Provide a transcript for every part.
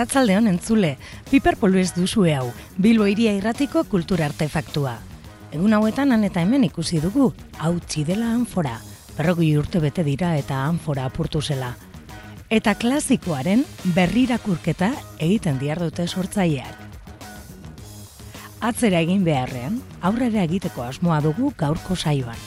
Arratzaldeon entzule, piper poluez duzue hau, Bilbo iria irratiko kultura artefaktua. Egun hauetan han eta hemen ikusi dugu, hau txidela anfora, berrogi urte bete dira eta anfora apurtu zela. Eta klasikoaren berrirakurketa egiten diardute sortzaileak. Atzera egin beharrean, aurrera egiteko asmoa dugu gaurko saioan.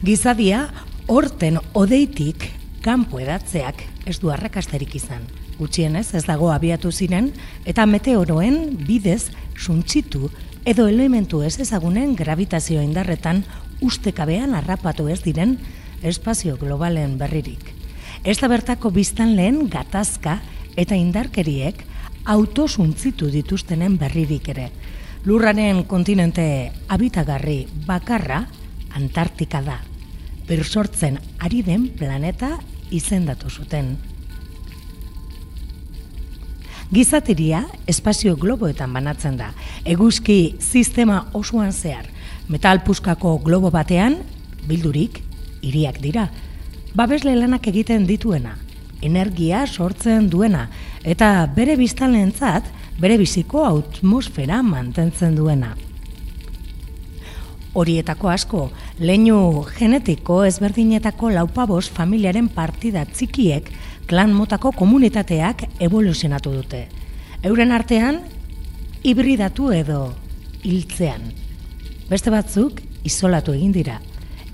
Gizadia, horten odeitik kanpo edatzeak ez du arrakasterik izan. Gutxienez ez dago abiatu ziren eta meteoroen bidez suntsitu edo elementu ez ezagunen gravitazio indarretan ustekabean harrapatu ez diren espazio globalen berririk. Ez da bertako biztan lehen gatazka eta indarkeriek autosuntzitu dituztenen berririk ere. Lurraren kontinente habitagarri bakarra Antartika da bersortzen ari den planeta izendatu zuten. Gizateria espazio globoetan banatzen da. Eguzki sistema osoan zehar, metalpuskako globo batean, bildurik, iriak dira. Babesle lanak egiten dituena, energia sortzen duena, eta bere biztanleentzat bere biziko atmosfera mantentzen duena horietako asko, leinu genetiko ezberdinetako laupabos familiaren partida txikiek klan motako komunitateak evoluzionatu dute. Euren artean, hibridatu edo hiltzean. Beste batzuk, isolatu egin dira.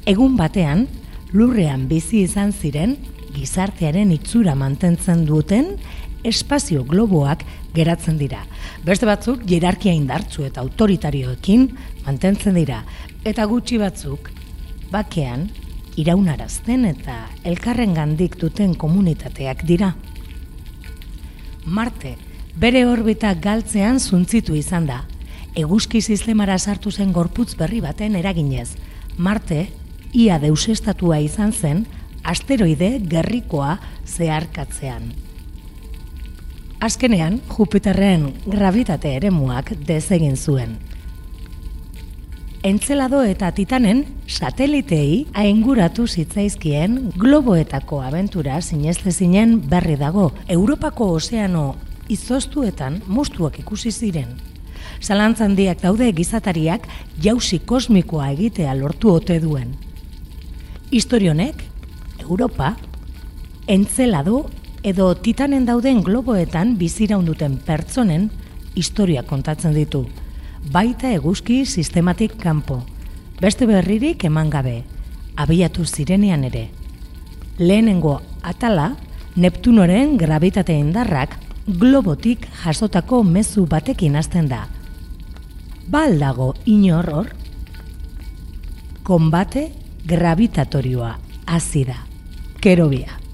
Egun batean, lurrean bizi izan ziren, gizartearen itzura mantentzen duten, espazio globoak geratzen dira. Beste batzuk, jerarkia indartzu eta autoritarioekin mantentzen dira, eta gutxi batzuk, bakean, iraunarazten eta elkarren gandik duten komunitateak dira. Marte, bere orbita galtzean zuntzitu izan da, eguzki sistemara sartu zen gorputz berri baten eraginez. Marte, ia deusestatua izan zen, asteroide gerrikoa zeharkatzean. Azkenean, Jupiterren gravitate eremuak dezegin zuen. Entzelado eta Titanen satelitei ainguratu zitzaizkien globoetako abentura sineste zinen berri dago. Europako ozeano izoztuetan mostuak ikusi ziren. Zalantzan diak daude gizatariak jausi kosmikoa egitea lortu ote duen. Historionek, Europa, entzelado edo titanen dauden globoetan biziraunduten pertsonen historia kontatzen ditu baita eguzki sistematik kanpo. Beste berririk eman gabe, abiatu zirenean ere. Lehenengo atala, Neptunoren gravitate indarrak globotik jasotako mezu batekin hasten da. Baldago inor hor, konbate gravitatorioa hasi da. Kerobia.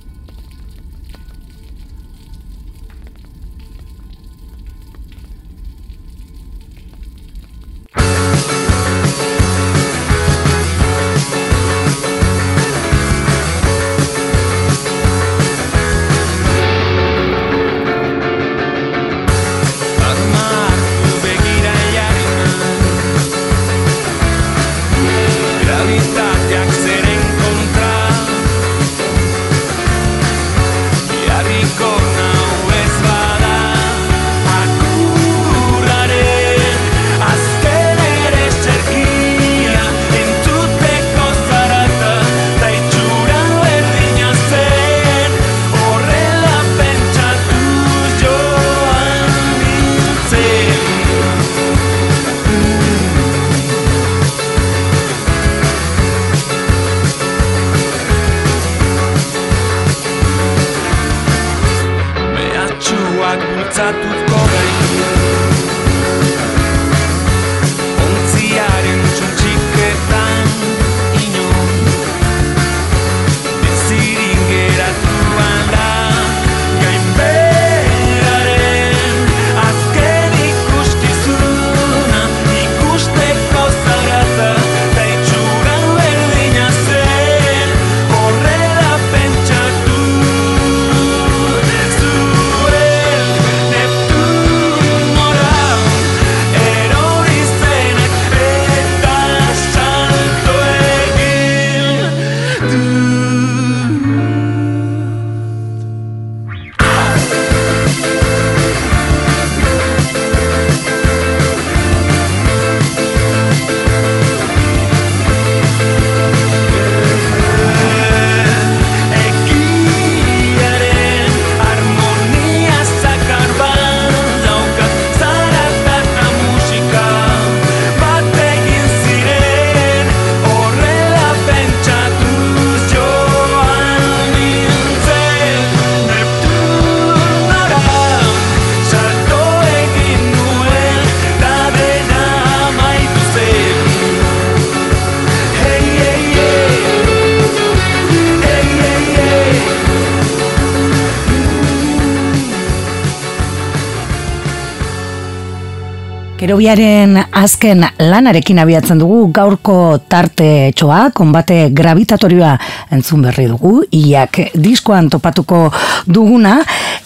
Kerobiaren azken lanarekin abiatzen dugu gaurko tarte txoa, konbate gravitatorioa entzun berri dugu, iak diskoan topatuko duguna,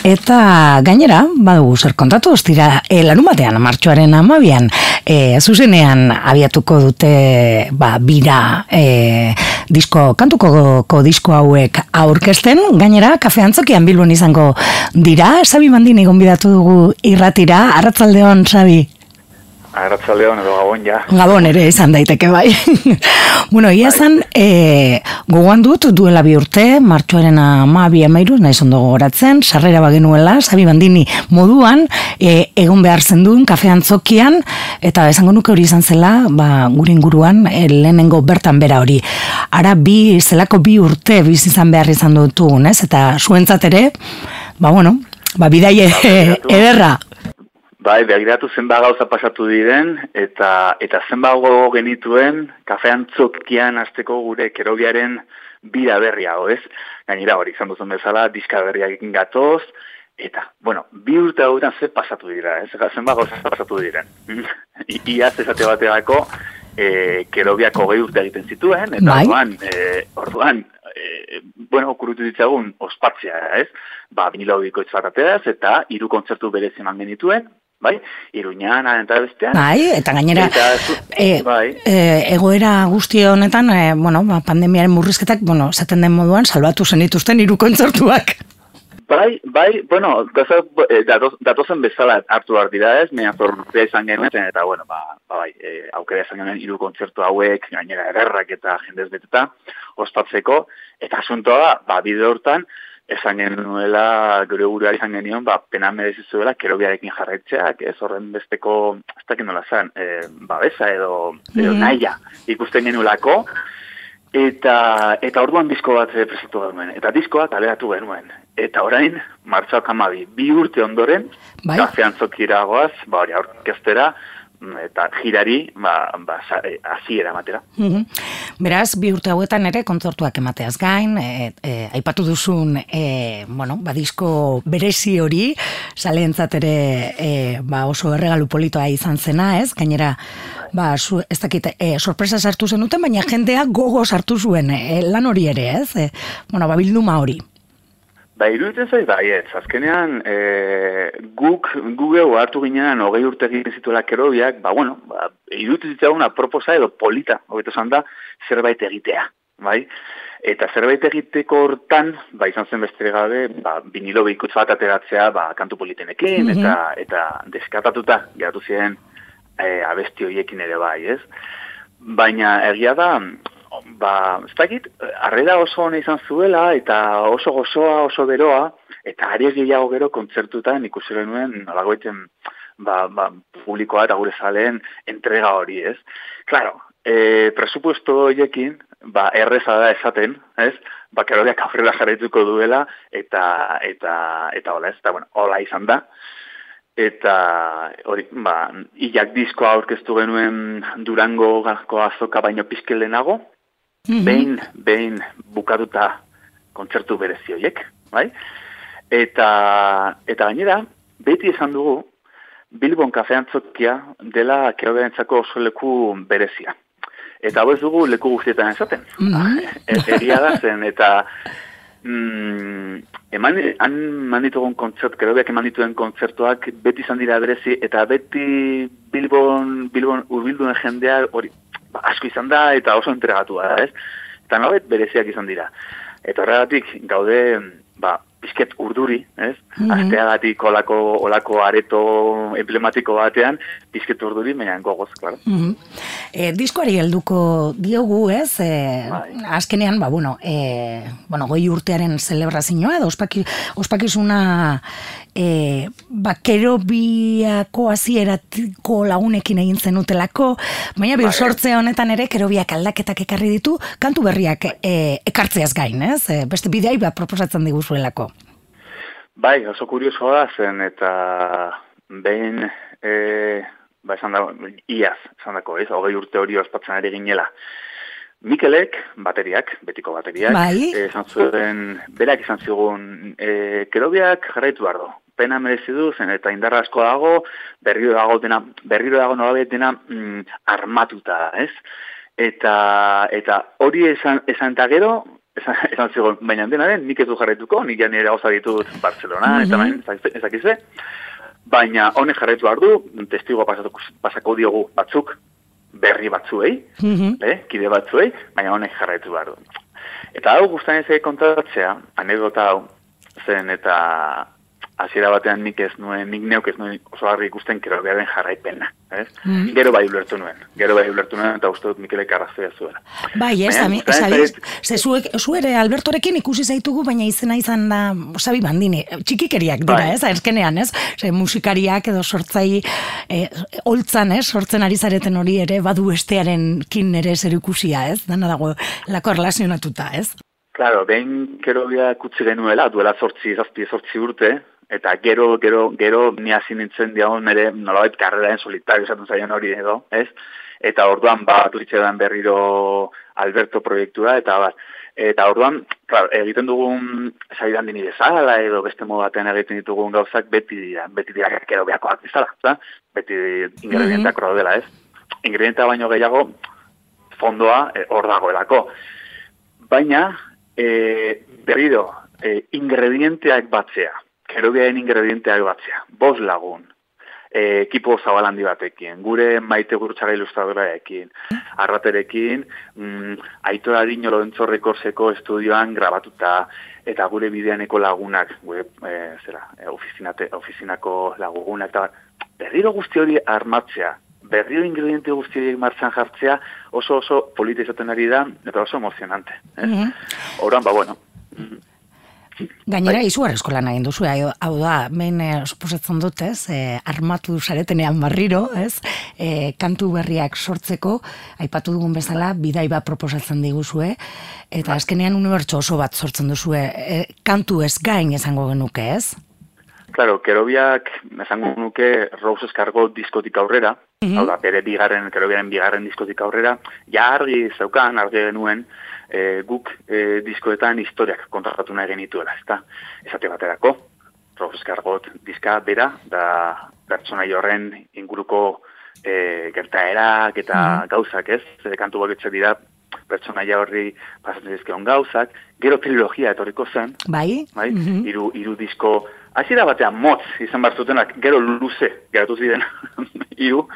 eta gainera, badugu zer kontatu, ez dira, e, larun batean, martxoaren amabian, e, zuzenean abiatuko dute, ba, bira, e, disko, kantuko disko hauek aurkesten, gainera, kafe antzokian bilbon izango dira, Sabi Mandini gonbidatu dugu irratira, arratzaldeon, Sabi. Arratzaldeon edo gabon, ja. Gabon ere izan daiteke bai. bueno, ia bai. e, gogoan dut duela bi urte, martxoaren amabi amairu, nahi zondo gogoratzen, sarrera bagenuela, sabi bandini moduan, e, egon behar zenduen, kafe antzokian, eta esango nuke hori izan zela, ba, gure inguruan, e, lehenengo bertan bera hori. Ara bi, zelako bi urte biz izan behar izan dutu, ez? Eta zuentzat ere, ba, bueno, ba, bidaie ederra. Bai, begiratu zenba gauza pasatu diren, eta eta zenba gogo genituen kafean txokian azteko gure kerobiaren bira berria, ez? Gainera hori, izan duzun bezala, diska berriak egin gatoz, eta, bueno, bi urte hauetan ze pasatu dira, ez? Zenba gauza pasatu diren. Iaz ezate bateako, e, kerobiako gehi urte egiten zituen, eta bai. orduan, e, orduan, e, bueno, okurutu ditzagun, ospatzea, ez? Ba, vinilo bikoitz bat eta hiru kontzertu berez eman genituen, bai, iruñan, eta bestean. Bai, eta gainera, e, bai. e, egoera guzti honetan, e, bueno, ba, pandemiaren murrizketak, bueno, zaten den moduan, salbatu zen dituzten iru kontzertuak. Bai, bai, bueno, datozen bezala hartu behar dira ez, mea zorruzia izan genuen, eta bueno, ba, ba bai, e, aukera izan genuen iru kontzertu hauek, gainera ederrak eta jendez beteta, ospatzeko, eta asuntoa, ba, bide hortan, esan genuela gure gure izan genion, ba, pena merezi zuela kerobiarekin jarretxeak, ez horren besteko, ez dakit nola zen, e, babesa edo, edo mm naia ikusten genuelako, eta, eta orduan disko bat presatu genuen, eta diskoa taleratu genuen. Eta orain, martxoak amabi, bi urte ondoren, bai? gaztean zokiragoaz, ba hori aurkestera, eta girari ba, ba, eh, aziera matera. Beraz, bi urte hauetan ere kontzortuak emateaz gain, e, e, aipatu duzun e, bueno, badizko berezi hori, saleentzat ere e, ba, oso erregalu politoa izan zena, ez? Gainera, ba, zu, ez dakit, e, sorpresa sartu zenuten, baina jendea gogo sartu zuen e, lan hori ere, ez? E, bueno, ba, bilduma hori. Ba, iruditzen zaiz, bai, ez, azkenean, e, guk, gugeu hartu ginean, hogei urte egiten zituela kerobiak, ba, bueno, ba, iruditzen zitzagun proposa edo polita, hobeto zan da, zerbait egitea, bai? Eta zerbait egiteko hortan, ba, izan zen beste gabe, ba, binilo behikutz bat ateratzea, ba, kantu politenekin, mm eta, eta deskatatuta, geratu ziren, e, abesti horiekin ere bai, ez? Baina, egia da, ba, ez dakit, arreda oso hona izan zuela, eta oso gozoa, oso beroa, eta ari gehiago gero kontzertutan ikusi genuen nolagoiten ba, ba, publikoa eta gure zaleen entrega hori, ez? Claro, e, presupuesto horiekin, ba, erreza da esaten, ez? Ba, kerodiak aurrera jarraituko duela, eta, eta, eta hola, ez? Eta, bueno, hola izan da. Eta, hori, ba, ilak diskoa aurkeztu genuen Durango gazko azoka baino pizkelenago, -hmm. behin, behin bukatuta kontzertu berezioiek, bai? Eta, eta gainera, beti esan dugu, Bilbon kafean txokia dela keroberentzako oso leku berezia. Eta hau ez dugu leku guztietan esaten. Mm -hmm. Egia da zen, eta mm, eman, han ditugun kontzert, kerobeak eman dituen kontzertuak beti izan dira berezi, eta beti Bilbon, Bilbon urbilduen jendea hori ba, asko izan da eta oso entregatu da, ez? Eta nabet bereziak izan dira. Eta horregatik gaude, ba, pizket urduri, ez? Mm -hmm. Asteagatik olako, olako areto emblematiko batean, pizket urduri, baina gogoz, klaro. Mm -hmm. e, diskoari helduko diogu, ez? E, azkenean, ba, bueno, e, bueno, goi urtearen celebrazioa, edo ospaki, ospakizuna e, bakero biako azieratiko lagunekin egin zenutelako, baina bir sortze honetan ere, kero biak aldaketak ekarri ditu, kantu berriak e, ekartzeaz gain, ez? E, beste bideai bat proposatzen diguzuelako. Bai, oso kuriosoa zen, eta behin, e, ba, esan da, iaz, esan dako, ez, hogei urte hori ospatzen ere ginela. Mikelek, bateriak, betiko bateriak, bai. esan zuen, berak izan zigun, e, kerobiak jarraitu behar pena merezi du, zen eta indarra asko dago, berriro dago dena, berriro dago nolabait dena mm, armatuta, ez? Eta, eta hori esan, esan eta gero, esan, esan zigo, baina dena den, nik ez du jarretuko, nik ja nire gauza ditut Barcelona, mm -hmm. eta baina, baina honek jarretu behar du, testigoa pasako diogu batzuk, berri batzuei, mm eh, kide batzuei, baina honek jarretu behar du. Eta hau guztan ez kontatzea, anekdota hau, zen eta hasiera batean nik ez nuen, nik neuk ez nuen oso harri ikusten kero beharen jarraipena. Ez? Mm. Gero bai ulertu nuen, gero bai ulertu nuen eta uste dut Mikele karraztea zuela. Bai, ez, ami, ze zuek, zuere Albertorekin ikusi zaitugu, baina izena izan da, sabi bandini, txikikeriak dira, bai. ez, erskenean, ez? Ze, musikariak edo sortzai, e, holtzan, ez, sortzen ari zareten hori ere, badu estearen kin ere zer ikusia, ez? Dana dago, lako relazionatuta, ez? Claro, behin kero kutsi genuela, duela sortzi, zazpi, sortzi urte, eta gero, gero, gero, ni hasi nintzen diagon nire, nolabait, karreraen solitario esaten zaion hori edo, ez? Eta orduan, bat, uritxedan berriro Alberto proiektura, eta bat, eta orduan, klar, egiten dugun zaidan dini bezala, edo beste modaten egiten ditugun gauzak, beti dira, beti dira, kero behakoak bizala, za? beti ingredientak mm -hmm. dela, ez? Ingredienta baino gehiago, fondoa eh, hor dagoelako. Baina, e, berriro, e, ingredienteak batzea, kerobiaen ingredienteak batzea, bos lagun, e, ekipo zabalandi batekin, gure maite gurutxara ilustradoraekin, arraterekin, mm, aitora dinolo entzorrekorzeko estudioan grabatuta, eta gure bideaneko lagunak, gure, e, zera, e, ofizinate, ofizinako lagunak, eta berriro guzti hori armatzea, berrio ingrediente guztiak martxan jartzea oso oso polita izaten ari da eta oso emozionante. Eh? Mm -hmm. ba, bueno. Gainera, bai. izugarrezko lan egin duzu, hau da, men e, suposatzen dut, ez, e, armatu zaretenean barriro, ez, e, kantu berriak sortzeko, aipatu dugun bezala, bidai bat proposatzen diguzue, eta bai. azkenean unibertso oso bat sortzen duzue, e, kantu ez gain esango genuke, ez? Claro, kerobiak, esango nuke, Roses kargo diskotik aurrera, -hmm. Hau da, bere bigarren, kerobiaren bigarren diskotik aurrera, ja argi zeukan, argi genuen, e, guk e, diskoetan historiak kontratatu nahi genituela, ez da? Ezate baterako, Robeskargot diska bera, da pertsona horren inguruko e, gertaerak eta mm gauzak, ez? E, kantu baketxe dira, pertsona horri pasatzen dizkeon gauzak, gero trilogia etorriko zen, bai, bai? Mm iru, iru disko, Hasiera batean motz izan bar zutenak, gero luze geratu ziren hiru,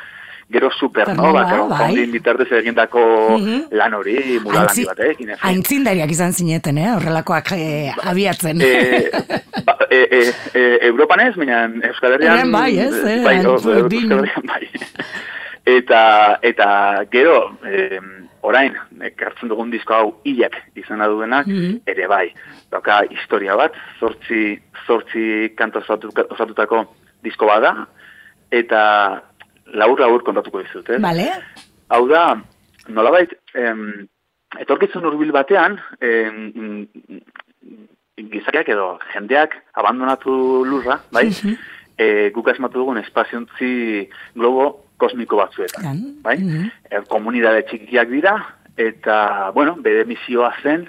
gero supernova, gero bai. bitartez egindako mm -hmm. lan hori, mula Aintzi, lan batek. Aintzindariak izan zineten, eh? horrelakoak eh, abiatzen. E, ba, e, e, e, Europan ez, minan Euskal Herrian. bai, ez, eh? bai, Euskal Herrian, bai. Eta, eta gero, eh, orain, ekartzen dugun disko hau hilak izan duenak, mm ere bai. Doka historia bat, zortzi, zortzi kanto osatutako disko bada, eta laur laur kontatuko dizut, eh? Vale. Hau da, nolabait, em, etorkitzen urbil batean, em, gizakiak edo jendeak abandonatu lurra, bai? Mm e, guk asmatu dugun espaziontzi globo kosmiko batzuetan, bai? Mm -hmm. komunidade txikiak dira, eta, bueno, bere misioa zen,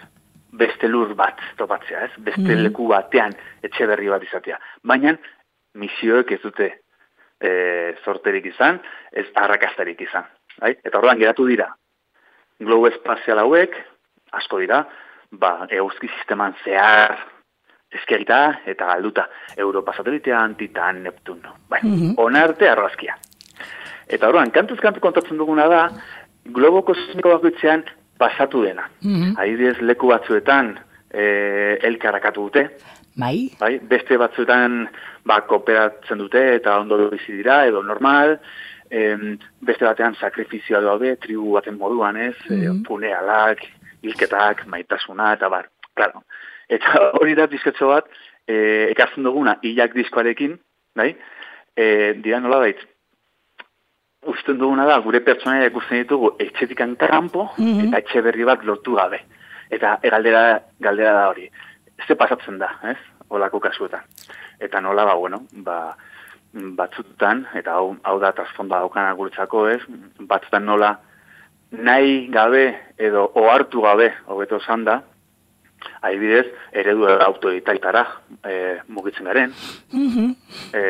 beste lur bat topatzea, ez? Beste mm leku batean etxe berri bat izatea. Baina, misioek ez dute e, sorterik izan, ez arrakastarik izan. Bai? Eta horrean geratu dira, globo espazial hauek, asko dira, ba, euski sisteman zehar eskerita eta galduta. Europa satelitean, Titan, Neptun. Bai, mm -hmm. onarte arrazkia. Eta horrean, kantuz kantu kontatzen duguna da, globo kosmiko bakoitzean pasatu dena. Mm -hmm. leku batzuetan e, elkarrakatu dute. Bai. bai. Beste batzuetan ba, kooperatzen dute eta ondo bizi dira edo normal. Em, beste batean sakrifizioa daude, tribu baten moduan ez, mm -hmm. punealak, ilketak, maitasuna eta bar. Claro. Eta hori da disketxo bat, e, ekartzen duguna, hilak diskoarekin, bai? E, dira nola bait, usten duguna da, gure pertsonaia ikusten ditugu etxetikan kanpo mm eta etxe berri bat lortu gabe. Eta e, galdera, galdera da hori. Ze pasatzen da, ez? Olako kasuetan eta nola ba, bueno, ba, batzutan, eta hau, hau da trasfonda daukan agurtzako ez, batzutan nola nahi gabe edo ohartu gabe, hobeto esan da, Adibidez, eredu autoditaitara e, mugitzen garen, Mhm. e,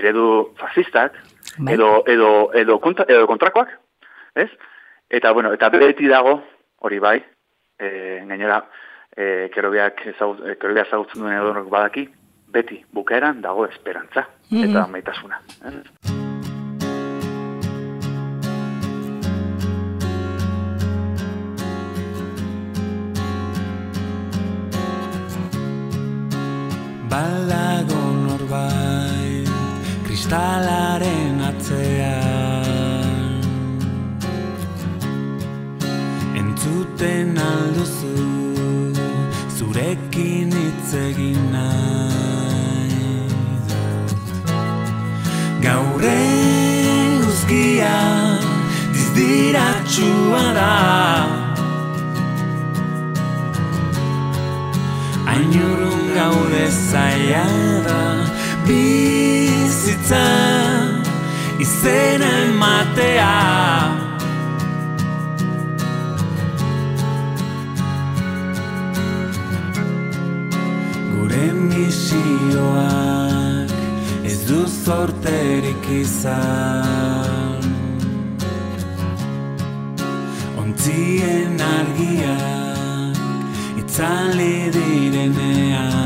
eredu fascistak, Bai. edo, edo, edo, kontra, edo kontrakoak, ez? Eta, bueno, eta beti dago, hori bai, e, gainera, e, kerobiak ezagut, e, kerobia ezagutzen duen edonok badaki, beti bukaeran dago esperantza Mhm. eta maitasuna. Ez? Egin nahi dut. Gaur eguzkia dizdiratxua da Ainurun gaude zaila da Bizitza izena ematea zorterik izan. Ontzien argiak itzali direnean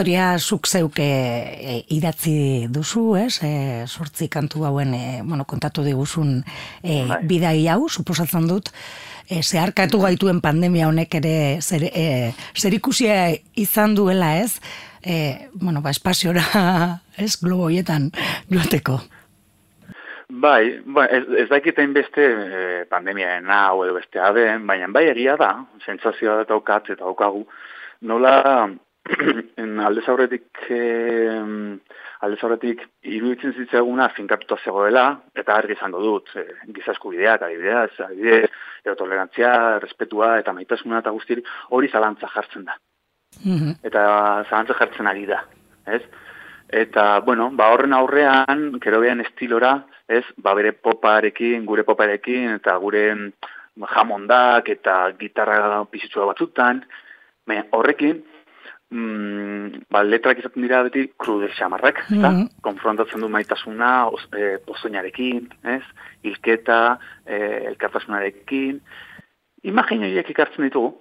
Historia zuk zeuke e, idatzi duzu, ez? E, sortzi kantu hauen e, bueno, kontatu diguzun e, Bai. bidai hau, suposatzen dut, e, zeharkatu gaituen pandemia honek ere zer, e, zer ikusia izan duela, ez? E, bueno, ba, espaziora, ez, globo hoietan joateko. Bai, ba, ez, ez dakiten beste e, pandemiaen hau edo beste aben, baina bai egia da, sentsazioa daukat eta daukagu, nola aldez aurretik e, aldez aurretik iruditzen zitzaguna finkatuta zegoela, eta argi izango dut, e, giza eskubideak, adibidez, adibidez, edo tolerantzia, respetua eta maitasuna eta guztiri hori zalantza jartzen da. Mhm. eta zahantza jartzen ari da, ez? Eta, bueno, ba horren aurrean, kerobean estilora, ez, ba bere poparekin, gure poparekin, eta gure jamondak, eta gitarra pizitzua batzutan, baina horrekin, mm, ba, letrak izaten dira beti krude xamarrak, ezta? Mhm. Konfrontatzen du maitasuna, os, e, pozoinarekin, ez? Ilketa, e, elkartasunarekin, imagin horiek ikartzen ditugu,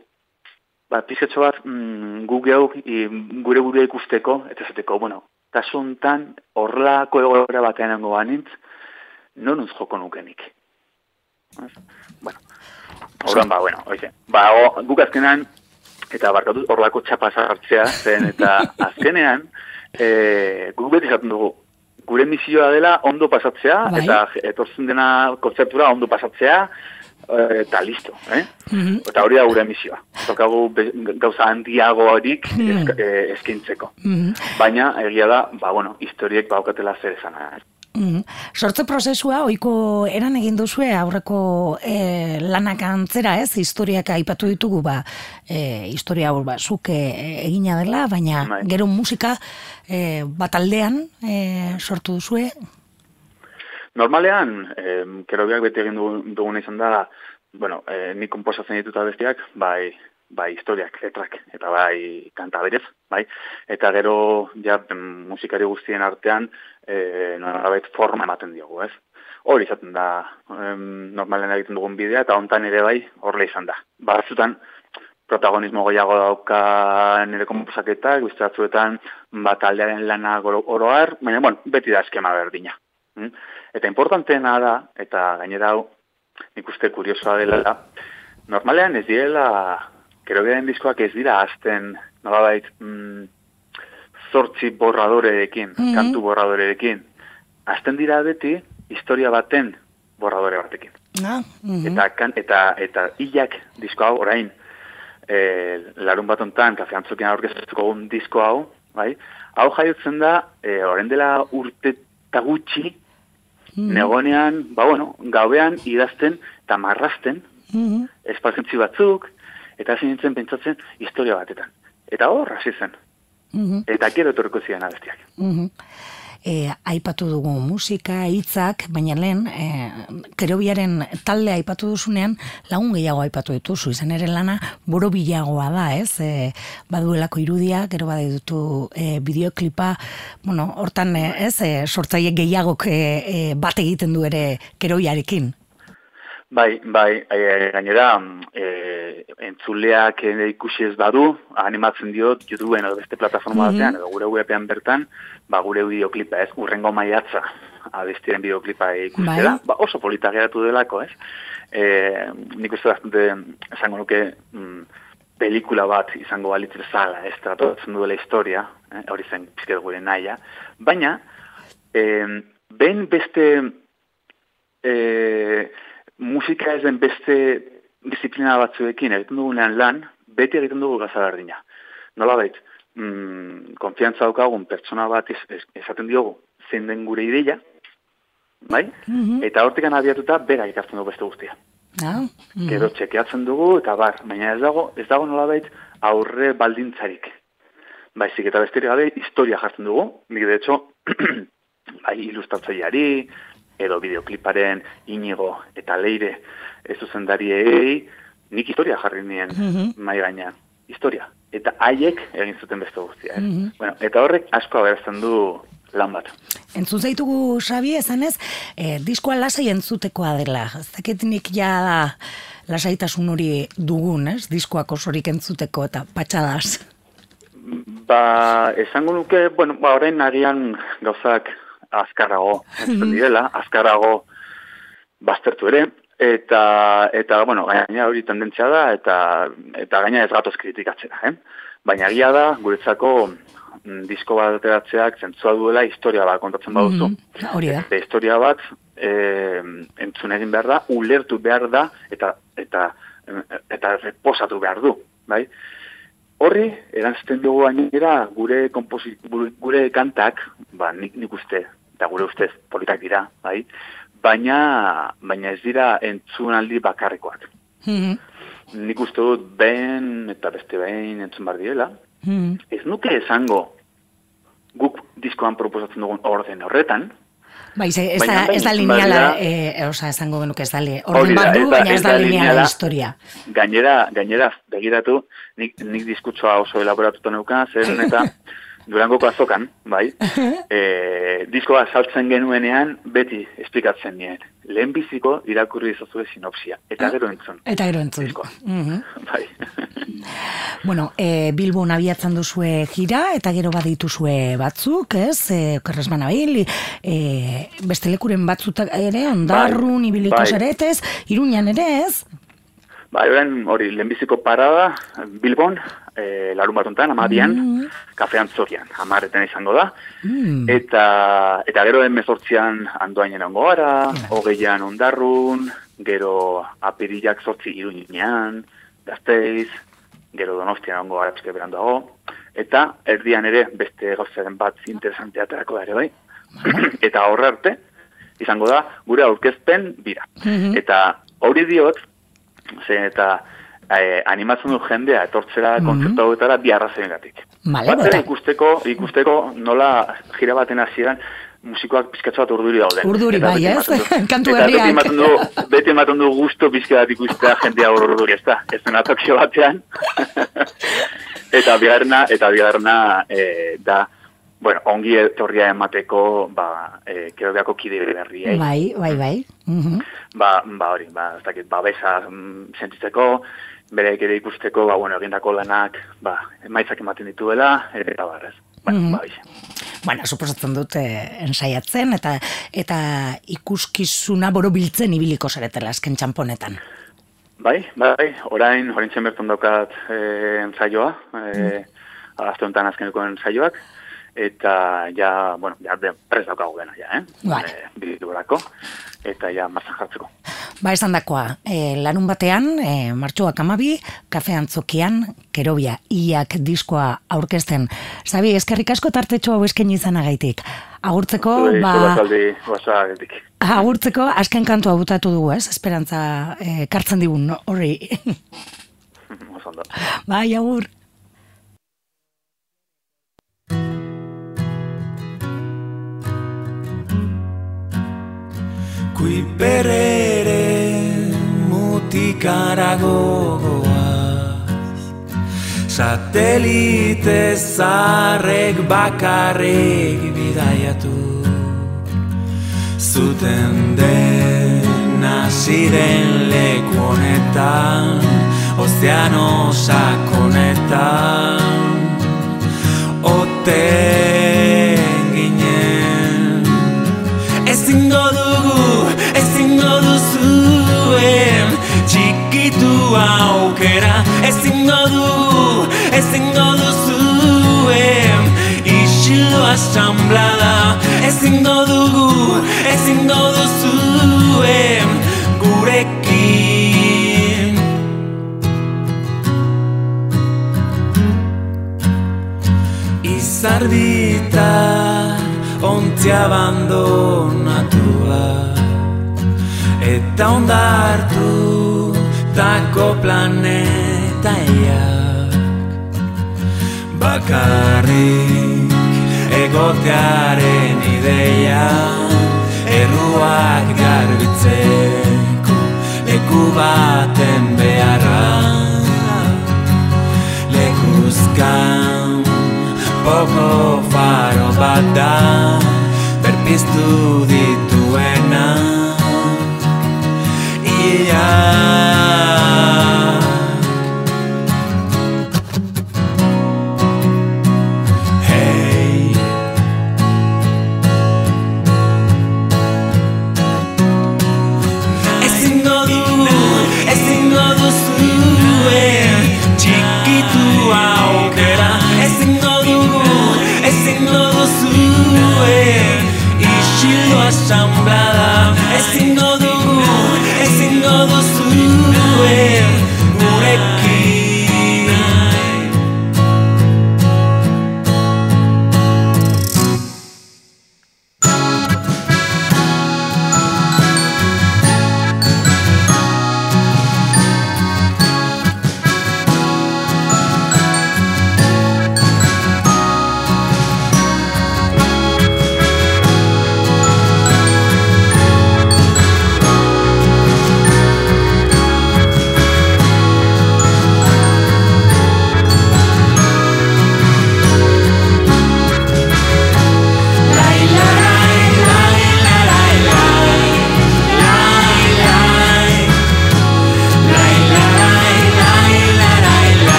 ba, pizketxo bat mm, gu geuk gure gure ikusteko, eta esateko, bueno, kasuntan horrelako egoera batean nengo banintz, non uz joko nukenik. Bueno, Horren, ba, bueno, oize. Ba, o, guk azkenean, eta barkatu horrelako txapa sartzea zen, eta azkenean, e, guk beti esaten dugu, gure misioa dela ondo pasatzea, Bai. eta etortzen dena kontzertura ondo pasatzea, eh, eta listo, eh? Mhm. Eta hori da gure misioa. Tokagu gauza handiagorik esk, eh, eskintzeko. Mhm. Baina, egia da, ba, bueno, historiek baukatela zer esana. Mhm. Sortze prozesua ohiko eran egin duzue aurreko e, lanak antzera, ez? Historiak aipatu ditugu ba, e, historia hau ba zuk e, egina dela, baina Bai. gero musika e, bat aldean e, sortu duzue. Normalean, eh, kerobiak beti egin dugu- duguna izan da, bueno, eh, ni komposatzen dituta bestiak, bai, bai historiak, letrak, eta bai kanta berez, bai, eta gero, ja, mm, musikari guztien artean, eh, nolabait forma ematen diogu, ez? Hori izaten da, em, normalean egiten dugun bidea, eta hontan ere bai, horrela izan da. Batzutan, protagonismo gehiago dauka nire komposaketak, beste batzuetan, bat aldearen lana oroar, baina, bueno, beti da eskema berdina. Mm? Eta importanteena da, eta gainera hau, nik uste kuriosoa dela, normalean ez direla, kero diskoak ez dira azten, nolabait, mm, zortzi borradorerekin, Mhm. kantu borradorerekin. Azten dira beti, historia baten borradore batekin. Ah, mhm. Eta, kan, eta, eta hilak disko hau, orain, e, larun bat ontan, kafe antzokian aurkeztuko un disko hau, bai? Hau jaiotzen da, e, orain dela urte eta gutxi, Mhm. negonean, ba bueno, gauean idazten eta marrasten, Mhm. espazentzi batzuk, eta hasi nintzen pentsatzen historia batetan. Eta hor, hasi zen. Mhm. Eta gero etorriko ziren abestiak. Mhm. E, aipatu dugu musika, hitzak, baina lehen, e, kerobiaren talde aipatu duzunean, lagun gehiago aipatu dituzu, izan ere lana borobilagoa da, ez? E, baduelako irudia, gero baditu e, bideoklipa, bueno, hortan, ez, e, sortzaile gehiagok e, e, bat egiten du ere kerobiarekin. Bai, bai, e, gainera, e, entzuleak ikusi ez badu, animatzen diot, YouTubeen edo beste plataforma Mhm. batean, edo gure webean bertan, ba, gure bideoklipa ez, urrengo maiatza, abestiren bideoklipa ikustera, Bai. ba, oso polita geratu delako, ez? E, nik uste bastante, esango nuke, mm, pelikula bat izango balitz bezala, ez tratatzen duela historia, eh, hori zen pizket gure naia, baina, eh, behin beste e, musika ez den beste disiplina batzuekin egiten dugunean lan, beti egiten dugu gaza berdina. Nola bait, mm, konfiantza daukagun pertsona bat esaten diogu zein den gure ideia, bai? Mhm. Eta hortikan abiatuta bera ikartzen dugu beste guztia. Ah, mhm. Gero txekeatzen dugu eta bar, baina ez dago, ez dago nolabait aurre baldintzarik. Baizik eta besterik gabe historia jartzen dugu. Nik de hecho, bai ilustratzaileari edo bideokliparen inigo eta leire ez zuzendariei nik historia jarri nien Mhm. mai gainean. Historia. Eta haiek egin zuten beste guztia. eh? Mhm. Bueno, eta horrek asko abertzen du lan bat. Entzun zaitugu Xabi esanez, e, diskoa lasai entzutekoa dela. Ez dakit nik ja lasaitasun hori dugun, ez? Diskoak osorik entzuteko eta patxadaz. Ba, esango nuke, bueno, ba, orain agian gauzak azkarrago entzuten direla, azkarrago baztertu ere, eta, eta bueno, gaina hori tendentzia da, eta, eta gaina ez gatoz kritikatzera, eh? Baina egia da, guretzako mm, disko bat ateratzeak zentzua duela historia bat kontatzen baduzu. Mhm, hori da. Eta historia bat e, entzun egin behar da, ulertu behar da, eta, eta, eta reposatu behar du, bai? Horri, erantzten dugu gainera gure, gure kantak, ba, nik, nik uste, eta gure ustez politak dira, bai? Baina, baina ez dira entzunaldi bakarrikoak. Mhm. Nik uste dut behin eta beste behin entzun behar direla, Mm. Ez nuke esango guk diskoan proposatzen dugun orden horretan, Bai, ze, ez, da, ez da lineala, badira- eh, oza, esango genuke ez da li, orden bat du, baina ez da da lineala historia. gainera, gainera, begiratu, nik, nik diskutsoa oso elaboratuta neuka, zen eta Durangoko azokan, bai, e, diskoa saltzen genuenean beti esplikatzen nien. Lehenbiziko irakurri izazue sinopsia, eta gero entzun. Eta gero entzun. Diskoa. Mhm. Bai. Bueno, e, Bilbon abiatzen duzue gira, eta gero badituzue batzuk, ez? E, Kerresman abil, e, beste lekuren batzutak ere, ondarrun, Bai, ibiliko bai. zaretez, iruñan ere, ez? Bai, orain hori lehenbiziko parada Bilbon, e, larun bat ontan, amabian, kafean zorian, amarreten izango da. Mm. Eta, eta gero emezortzian andoainen ongo gara, hogeian ondarrun, gero apirilak sortzi iruñean, gazteiz, gero donostian ongo gara pizke beranduago, eta erdian ere beste gauzaren bat interesantea aterako da ere bai. eta horre arte, izango da, gure aurkezpen bira. Mhm. Eta hori diot, ze eta eh, animatzen du jendea etortzera Mhm. kontzertu hauetara bi arrazoiengatik. Batera ikusteko, ikusteko nola gira baten hasieran musikoak pizkatxo bat urduri dauden. Urduri, bai, ez? du- Kantu eta beti ematen du, beti ematen du gusto pizka bat ikustea jendea urduri, ez da? Ez dena tokio batean. eta bigarrena, eta bigarrena eh, da, bueno, ongi etorria emateko, ba, eh, kerobeako kide berriei Bai, bai, bai. Mhm. ba, ba hori, ba, ez dakit, babesa mm, sentitzeko, bereik ere ikusteko, ba, bueno, egindako lanak, ba, emaitzak ematen dituela, eta barrez. Bueno, Mhm. ba, bixe. Bueno, suposatzen dut eh, ensaiatzen eta eta ikuskizuna borobiltzen ibiliko zaretela azken txamponetan. Bai, bai, orain, orain zen berton daukat e, ensaioa, e, azte honetan azkeneko ensaioak, eta ja, bueno, ja prez daukagu dena, ja, eh? Vale. E, eta ja martzan jartzeko. Ba, esan dakoa, e, larun batean, e, martxoak amabi, kafe antzokian, kerobia, iak diskoa aurkezten. Zabi, eskerrik asko tartetxo hau esken izanagaitik. Agurtzeko, Zure ba, izugartaldi gozagetik. agurtzeko, asken kantua butatu dugu, ez? Esperantza e, kartzen digun, no? horri. Bai, agur. Kui berere mutikara gogoaz Satelite zarrek bakarrik bidaiatu. Zuten dena ziren leku honetan Ozeano sakonetan Oten ginen Ezingo dugu, ezingo duzuen Txikitu aukera. Ezingo dugu, ezingo duzuen Isilo asamblada. Ezingo dugu, ezingo duzuen Gurekin. Izardita ontzia abandonatua Eta ondartu tako planetaiak Bakarrik egotearen ideia Erruak garbitzeko leku baten beharra. Lekuzkan Poko faro bat da Berpiztu dituena. Ia away.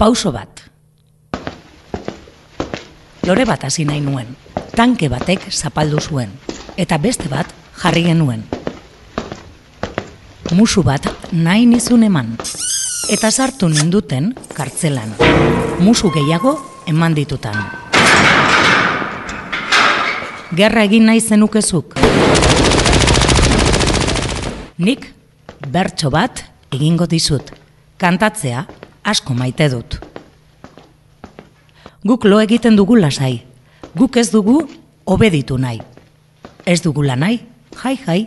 Pauso bat. Lore bat hasi nahi nuen. Tanke batek zapaldu zuen. Eta beste bat jarri genuen. Musu bat nahi nizun eman. Eta sartu ninduten kartzelan. Musu gehiago eman ditutan. Gerra egin nahi zenukezuk. Nik bertso bat egingo dizut. Kantatzea asko maite dut. Guk lo egiten dugu lasai. Guk ez dugu obeditu nahi. Ez dugula nahi, jai jai.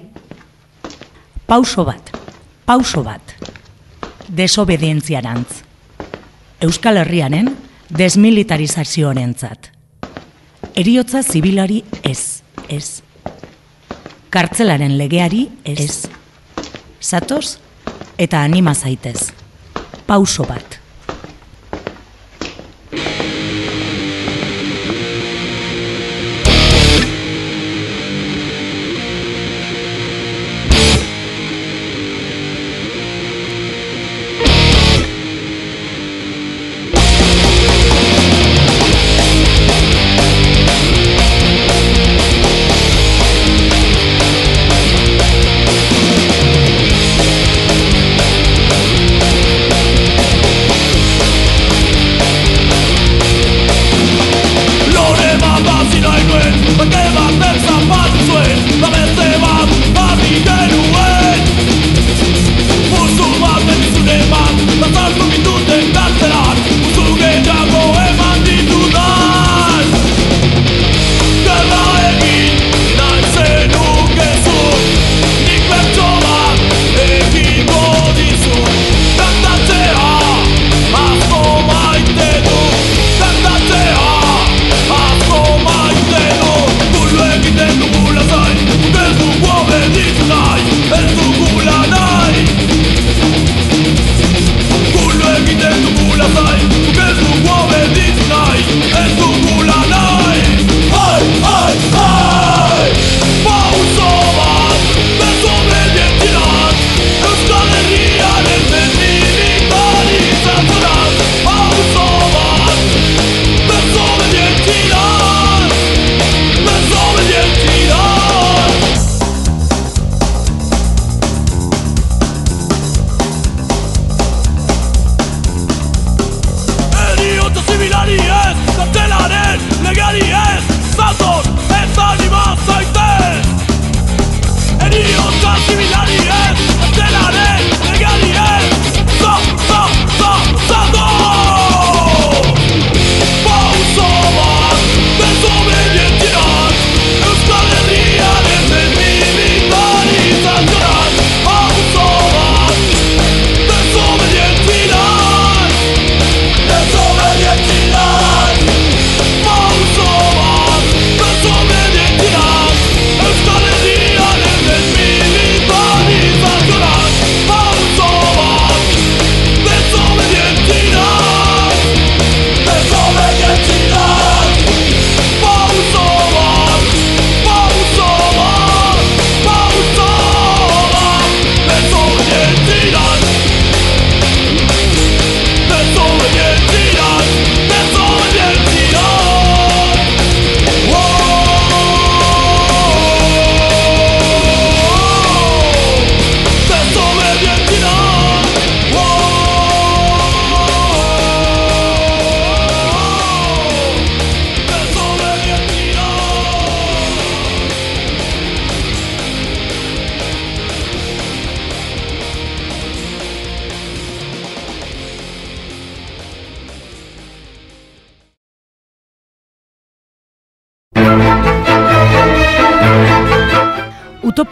Pauso bat, pauso bat. Desobedientziarantz. Euskal Herrianen desmilitarizazioarentzat. Eriotza zibilari ez, ez. Kartzelaren legeari ez. Zatoz eta anima zaitez. Pauso bat.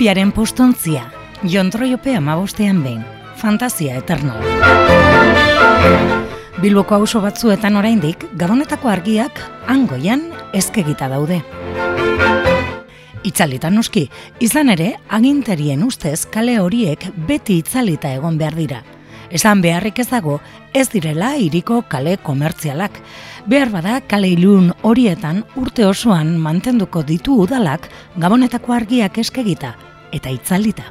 Utopiaren postontzia, jontroiope amabostean behin, fantasia eterno. Bilboko auzo batzuetan oraindik gabonetako argiak angoian ezkegita daude. Itzalita noski, izan ere, agintarien ustez kale horiek beti itzalita egon behar dira. Esan beharrik ez dago, ez direla hiriko kale komertzialak. Behar bada kale ilun horietan urte osoan mantenduko ditu udalak gabonetako argiak eskegita eta itzalita.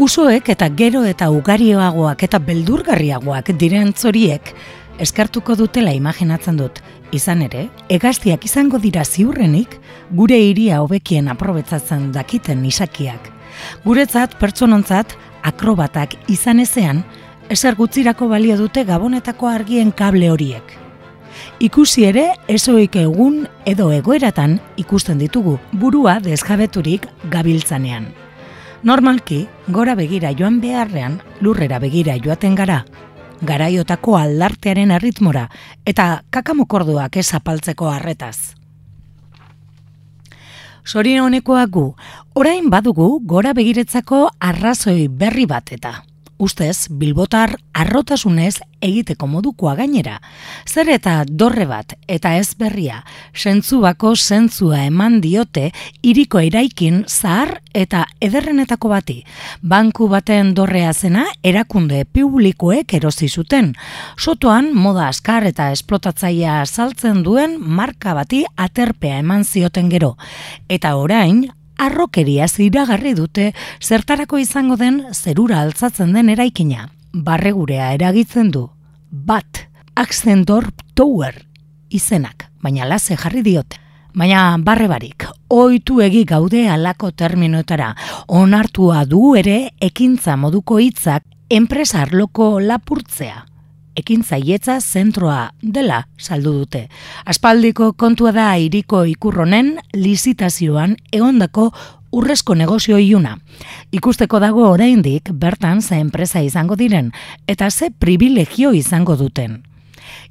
Usoek eta gero eta ugarioagoak eta beldurgarriagoak diren zoriek eskartuko dutela imaginatzen dut. Izan ere, egaztiak izango dira ziurrenik, gure hiria hobekien aprobetzatzen dakiten isakiak. Guretzat, pertsonontzat, akrobatak izan ezean, ezer gutzirako balio dute gabonetako argien kable horiek. Ikusi ere, ezoik egun edo egoeratan ikusten ditugu, burua desjabeturik gabiltzanean. Normalki, gora begira joan beharrean, lurrera begira joaten gara, garaiotako aldartearen erritmora eta kakamokorduak ez apaltzeko harretaz. Sorien honekoak gu, orain badugu gora begiretzako arrazoi berri bat eta ustez bilbotar arrotasunez egiteko modukoa gainera. Zer eta dorre bat eta ez berria, sentzubako zentzua eman diote iriko eraikin zahar eta ederrenetako bati. Banku baten dorrea zena erakunde publikoek erosi zuten. Sotoan moda askar eta esplotatzaia saltzen duen marka bati aterpea eman zioten gero. Eta orain, arrokeria ziragarri dute zertarako izango den zerura altzatzen den eraikina. Barregurea eragitzen du. Bat, Axendorp Tower izenak, baina lase jarri diote. Baina barre barik, oitu egi gaude alako terminoetara, onartua du ere ekintza moduko hitzak enpresarloko lapurtzea ekin zaietza zentroa dela saldu dute. Aspaldiko kontua da iriko ikurronen lizitazioan egondako urrezko negozio iuna. Ikusteko dago oraindik bertan ze enpresa izango diren eta ze privilegio izango duten.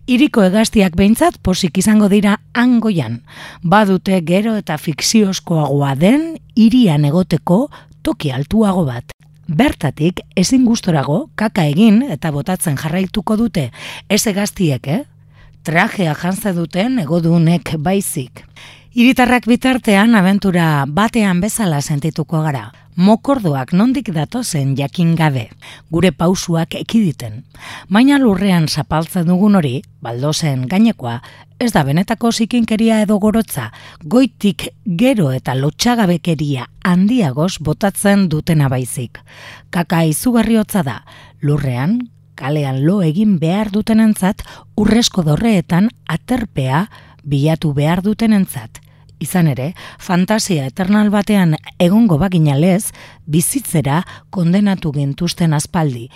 Iriko egaztiak behintzat posik izango dira angoian. Badute gero eta fikziozkoagoa den irian egoteko toki altuago bat. Bertatik ezin gustorago kaka egin eta botatzen jarraituko dute ez egaztiek, eh? Trajea jantza duten egodunek baizik. Iritarrak bitartean abentura batean bezala sentituko gara. Mokordoak nondik datozen jakin gabe, gure pausuak ekiditen. Baina lurrean zapaltzen dugun hori, baldozen gainekoa, ez da benetako zikinkeria edo gorotza, goitik gero eta lotxagabekeria handiagoz botatzen dutena baizik. Kaka izugarriotza da, lurrean, kalean lo egin behar dutenentzat, urrezko dorreetan aterpea bilatu behar dutenentzat izan ere, fantasia eternal batean egongo baginalez, bizitzera kondenatu gintuzten aspaldi,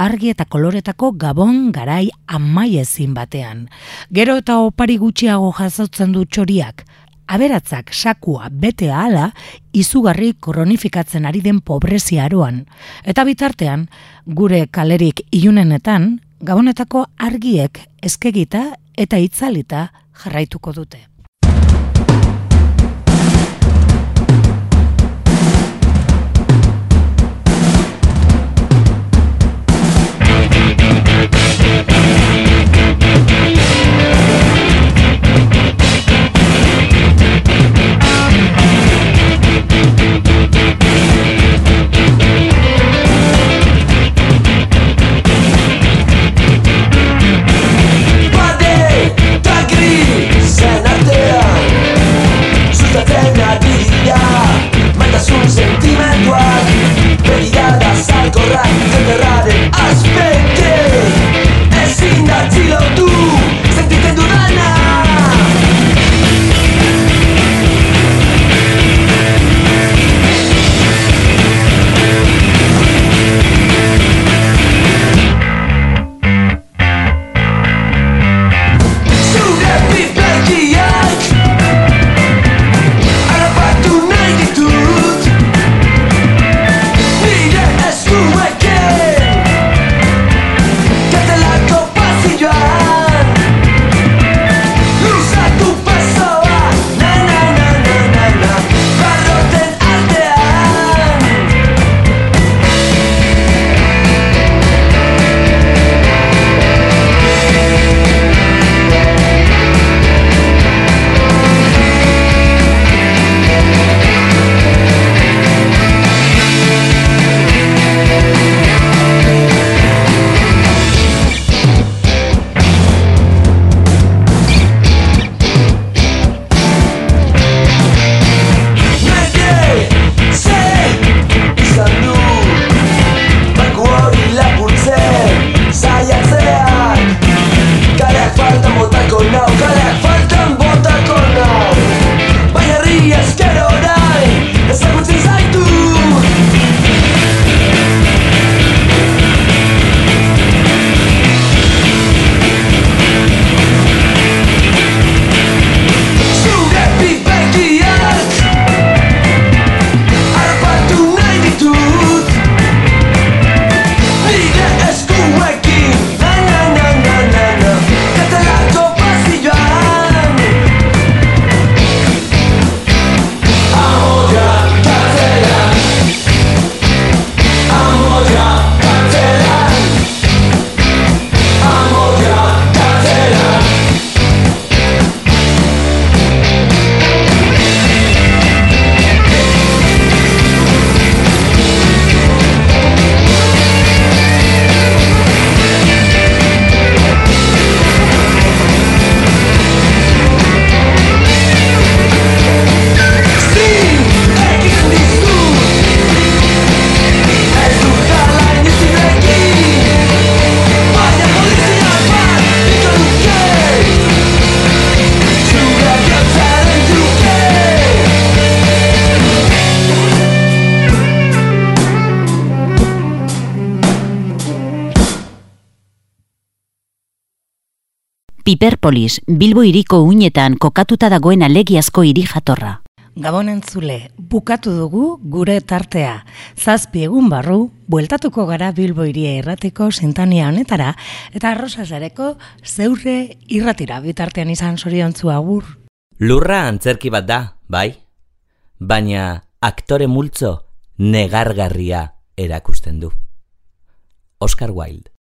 argi eta koloretako gabon garai amaiezin batean. Gero eta opari gutxiago jasotzen du txoriak, aberatzak sakua bete ahala, izugarri koronifikatzen ari den pobrezia aroan. Eta bitartean, gure kalerik iunenetan, gabonetako argiek eskegita eta itzalita jarraituko dute. Piperpolis, Bilbo iriko uinetan kokatuta dagoen alegiazko hiri jatorra. Gabon entzule, bukatu dugu gure tartea. Zazpi egun barru, bueltatuko gara Bilbo iria erratiko sintania honetara, eta arrosazareko zeurre irratira bitartean izan zoriontzu agur. Lurra antzerki bat da, bai? Baina aktore multzo negargarria erakusten du. Oscar Wilde